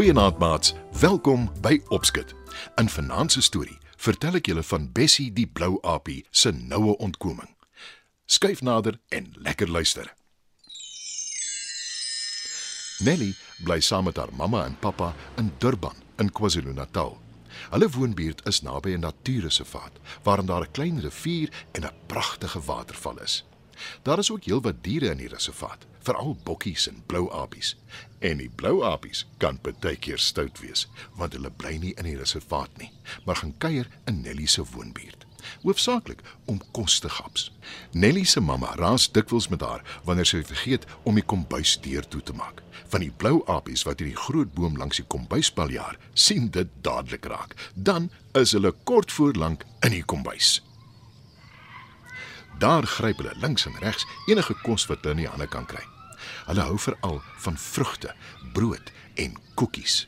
Goeienaand maats, welkom by Opskit. In vanaand se storie vertel ek julle van Bessie die blou aapie se noue ontkoming. Skyf nader en lekker luister. Nelly bly saam met haar mamma en pappa in Durban in KwaZulu-Natal. Hulle woonbuurt is naby 'n natuurreservaat waarin daar 'n klein rivier en 'n pragtige waterval is. Daar is ook heelwat diere in die reservaat, veral bokkies en blou apies. En die blou apies kan partykeer stout wees, want hulle bly nie in die reservaat nie, maar gaan kuier in Nelly se woonbuurt. Hoofsaaklik om kos te gaps. Nelly se mamma raas dikwels met haar wanneer sy vergeet om die kombuis deur toe te maak. Van die blou apies wat hierdie groot boom langs die kombuis paljaar, sien dit dadelik raak. Dan is hulle kort voor lank in die kombuis. Daar gryp hulle links en regs enige kos wat hulle in die hande kan kry. Hulle hou veral van vrugte, brood en koekies.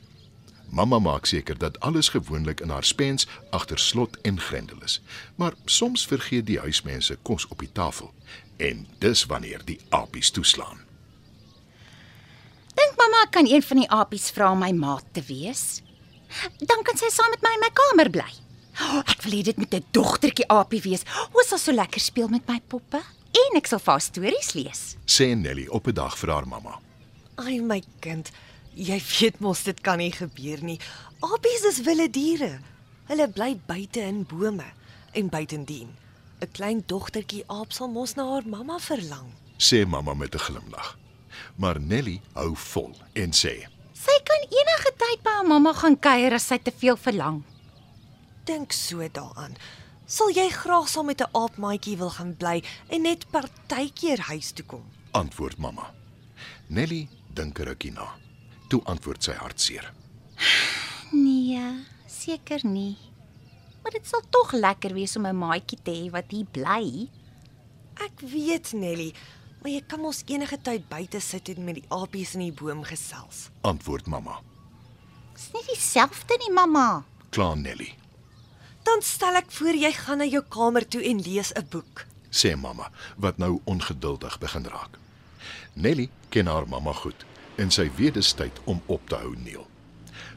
Mamma maak seker dat alles gewoonlik in haar spens agter slot en grendel is. Maar soms vergeet die huismense kos op die tafel en dis wanneer die apies toeslaan. Dink mamma kan een van die apies vra om my maat te wees? Dan kan sy saam met my in my kamer bly. Oh, ek wil hê dit moet 'n dogtertjie apie wees. Hoe sal so lekker speel met my poppe en ek sal vir haar stories lees. Sê Nelly op 'n dag vir haar mamma. Ai my kind, jy weet mos dit kan nie gebeur nie. Apies is wilde diere. Hulle bly buite in bome en buitendien 'n klein dogtertjie aap sal mos na haar mamma verlang. Sê mamma met 'n glimlag. Maar Nelly hou vol en sê: Sy kan enige tyd by haar mamma gaan kuier as sy te veel verlang. Dink so daaraan. Sal jy graag saam met 'n aapmaatjie wil gaan bly en net partykeer huis toe kom? Antwoord mamma. Nelly dink 'n rukkie na. Toe antwoord sy hartseer. Nee, seker nie. Maar dit sal tog lekker wees om 'n maatjie te hê wat hier bly. Ek weet Nelly, maar jy kan mos enige tyd buite sit en met die apies in die boom gesels. Antwoord mamma. Dis nie dieselfde nie, mamma. Kla Nelly. Dan stel ek voor jy gaan na jou kamer toe en lees 'n boek. sê mamma wat nou ongeduldig begin raak. Nelly ken haar mamma goed en sy weet dis tyd om op te hou neel.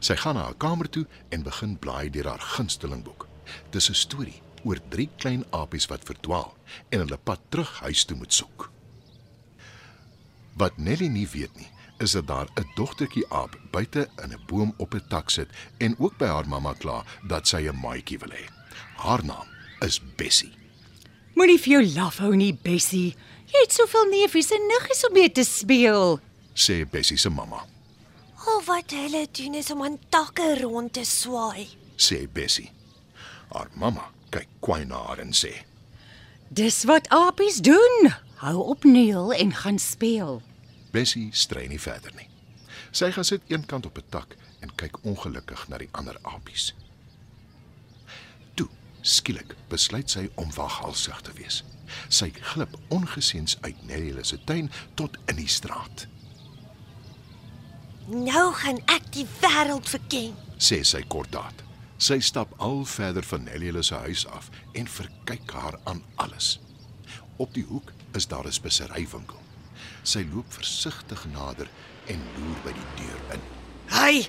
Sy gaan na haar kamer toe en begin blaai deur haar gunsteling boek. Dis 'n storie oor drie klein apies wat verdwaal en hulle pad terug huis toe moet soek. Wat Nelly nie weet nie, is dat daar 'n dogtertjie aap buite in 'n boom op 'n tak sit en ook by haar mamma kla dat sy 'n maatjie wil hê. Haar naam is Bessie. Moenie vir jou laf hou nie, Bessie. Jy het soveel neefies en niggies om mee te speel. sê Bessie se mamma. Al wat hulle doen is om aan takke rond te swaai. sê Bessie. Haar mamma kyk kwaai na haar en sê: Dis wat apies doen. Hou op neel en gaan speel. Bessie strei nie verder nie. Sy gaan sit eenkant op 'n tak en kyk ongelukkig na die ander apies. Toe, skielik besluit sy om waghalsig te wees. Sy glip ongesiens uit Nelly se tuin tot in die straat, Nou gaan ek die wêreld verken. sê sy kortdaad. Sy stap al verder van Nelly se huis af en verkyk haar aan alles. Op die hoek is daar 'n speserywinkel. Sy loop versigtig nader en loer by die deur in. Hey,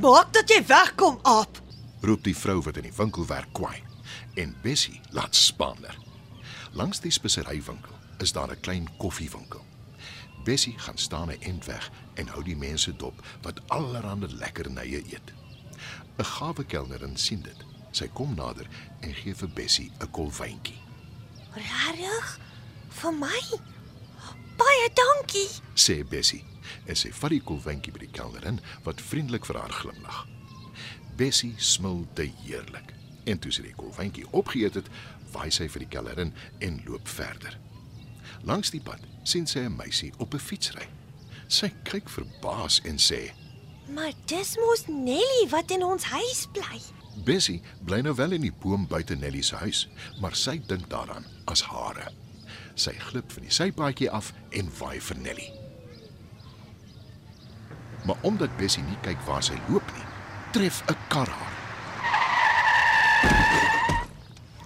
maak dat jy wegkom, aap. roep die vrou wat in die winkel werk kwaai en Bessie laat spaander. Langs die speserywinkel is daar 'n klein koffiewinkel. Bessie gaan staan 'n end weg en hou die mense dop wat allerlei lekkernye eet. 'n Gawe kelnerin sien dit. Sy kom nader en gee vir Bessie 'n kolwyntjie. Regtig? Vir my? Baie dankie. sê Bessie en sy vat die kolwyntjie by die kelnerin wat vriendelik vir haar glimlag. Bessie smil te heerlik en toe sy die kolwyntjie opgeëet het, waai sy vir die kelnerin en loop verder. Langs die pad sien sy 'n meisie op 'n fiets ry. Sy kyk verbaas en sê: Maar dis mos Nelly wat in ons huis bly. "Bessie bly nou wel in die boom buite Nelly se huis, maar sy dink daaraan as hare." Sy glip van die sypaadjie af en waai vir Nelly. Maar omdat Bessie nie kyk waar sy loop nie, tref 'n kar haar.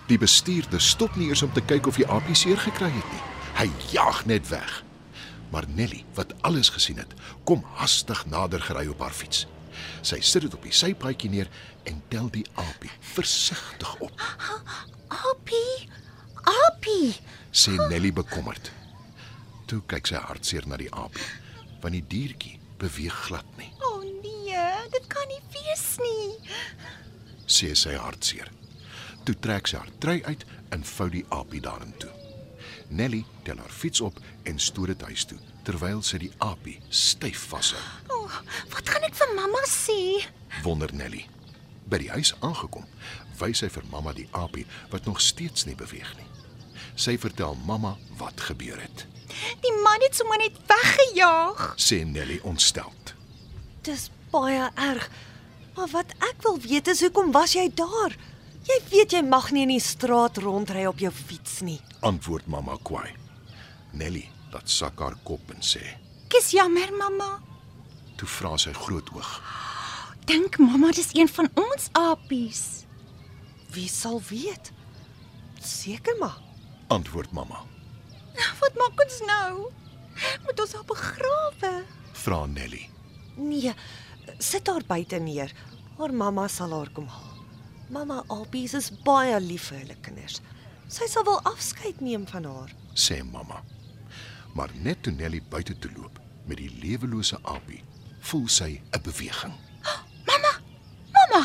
Die bestuurder stop nie eers om te kyk of die aapie seer gekry het nie. Hy jaag net weg. Maar Nelly, wat alles gesien het, kom hastig nader gery op haar fiets. Sy sit dit op die sypaadjie neer en tel die aapie versigtig op, Appie. Appie. sê Nelly bekommerd. Toe kyk sy hartseer na die aapie, want die diertjie beweeg glad nie, O oh, nee, dit kan nie wees nie. sê sy hartseer. Toe trek sy haar trui uit en vou die aapie daarin toe. Nelly tel haar fiets op en stoot dit huis toe terwyl sy die aapie styf vashou. O, oh, wat gaan ek vir mamma sê? wonder Nelly. By die huis aangekom, wys sy vir mamma die aapie wat nog steeds nie beweeg nie. Sy vertel mamma wat gebeur het. Die man het sommer net weggejaag. Sê Nelly ontsteld. Dis baie erg. Maar wat ek wil weet is hoekom was jy daar? Jy weet jy mag nie in die straat rondry op jou fiets nie. Antwoord mamma kwaai. Nelly laat sak haar kop en sê. Dis jammer, mamma. Toe vra sy groot oog. Dink mamma dis een van ons apies. Wie sal weet? Seker maar. Antwoord mamma. Wat maak ons nou? Moet ons haar begrawe? Vra Nelly. Nee, sit haar buite neer. Haar mamma sal haar kom haal. Mamma Alpies is baie lief vir hulle kinders. Sy sal wel afskeid neem van haar. Sê mamma. Maar net toe Nelly buite toe loop met die lewelose aapie, voel sy 'n beweging. Mamma, mamma.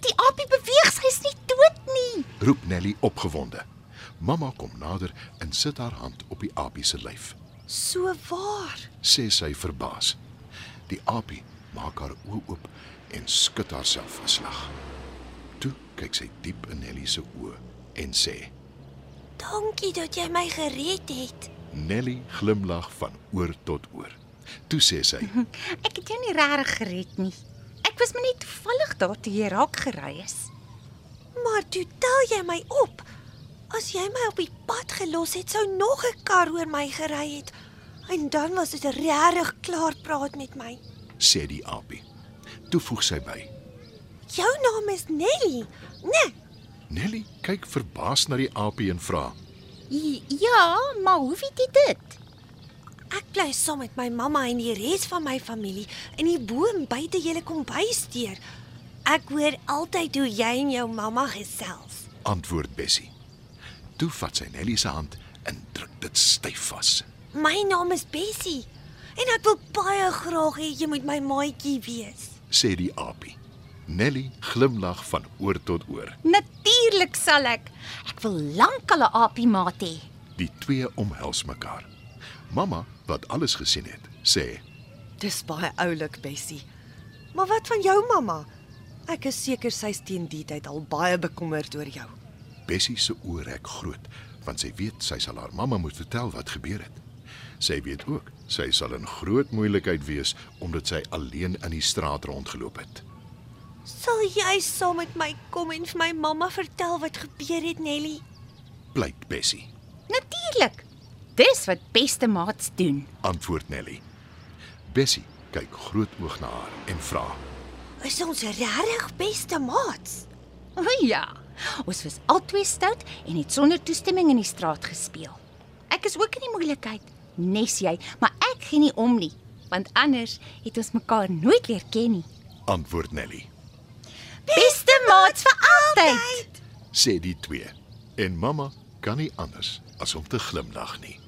Die apie beweeg, sy's nie dood nie. Roep Nelly opgewonde. Mamma kom nader en sit haar hand op die aapie se lyf. So waar. sê sy verbaas. Die aapie maak haar oë oop en skud haarself 'n slag. Toe kyk sy diep in Nelly se oë en sê: Dankie dat jy my gered het. Nelly glimlag van oor tot oor. Toe sê sy: Ek het jou nie regtig gered nie. Ek was maar net toevallig daar toe jy raak gery is. Maar toe tel jy my op. As jy my op die pad gelos het, sou nog 'n kar oor my gery het. En dan was dit regtig klaar praat met my. sê die aapie. Toe voeg sy by: Jou naam is Nelly, né? Nee, Nelly kyk verbaas na die aapie en vra: ja, maar hoe weet jy dit? ek bly saam met my mamma en die res van my familie in die boom buite julle kombuis deur. Ek hoor altyd hoe jy en jou mamma gesels. Antwoord Bessie. Toe vat sy Nelly se hand en druk dit styf vas. My naam is Bessie en ek wil baie graag hê jy moet my maatjie wees. sê die aapie. Nelly glimlag van oor tot oor. Natuurlik sal ek. Ek wil lank al 'n apie maat hê. Die twee omhels mekaar. Mamma, wat alles gesien het, sê: Dis baie oulik, Bessie. Maar wat van jou mamma? Ek is seker sy's teen die tyd al baie bekommerd oor jou. Bessie se oë rek groot, want sy weet sy sal haar mamma moet vertel wat gebeur het. Sy weet ook sy sal in groot moeilikheid wees omdat sy alleen in die straat rondgeloop het. Sal jy saam met my kom en vir my mamma vertel wat gebeur het, Nelly? Pleit Bessie, Natuurlik. Dis wat beste maats doen. antwoord Nelly. Bessie kyk groot oog na haar en vra: Is ons regtig beste maats? O ja. Ons was albei stout en het sonder toestemming in die straat gespeel. Ek is ook in die moeilikheid, nes jy, maar ek gee nie om nie, want anders het ons mekaar nooit leer ken nie. Antwoord Nelly, Beste maats vir altyd. sê die twee. En mamma kan nie anders as om te glimlag nie.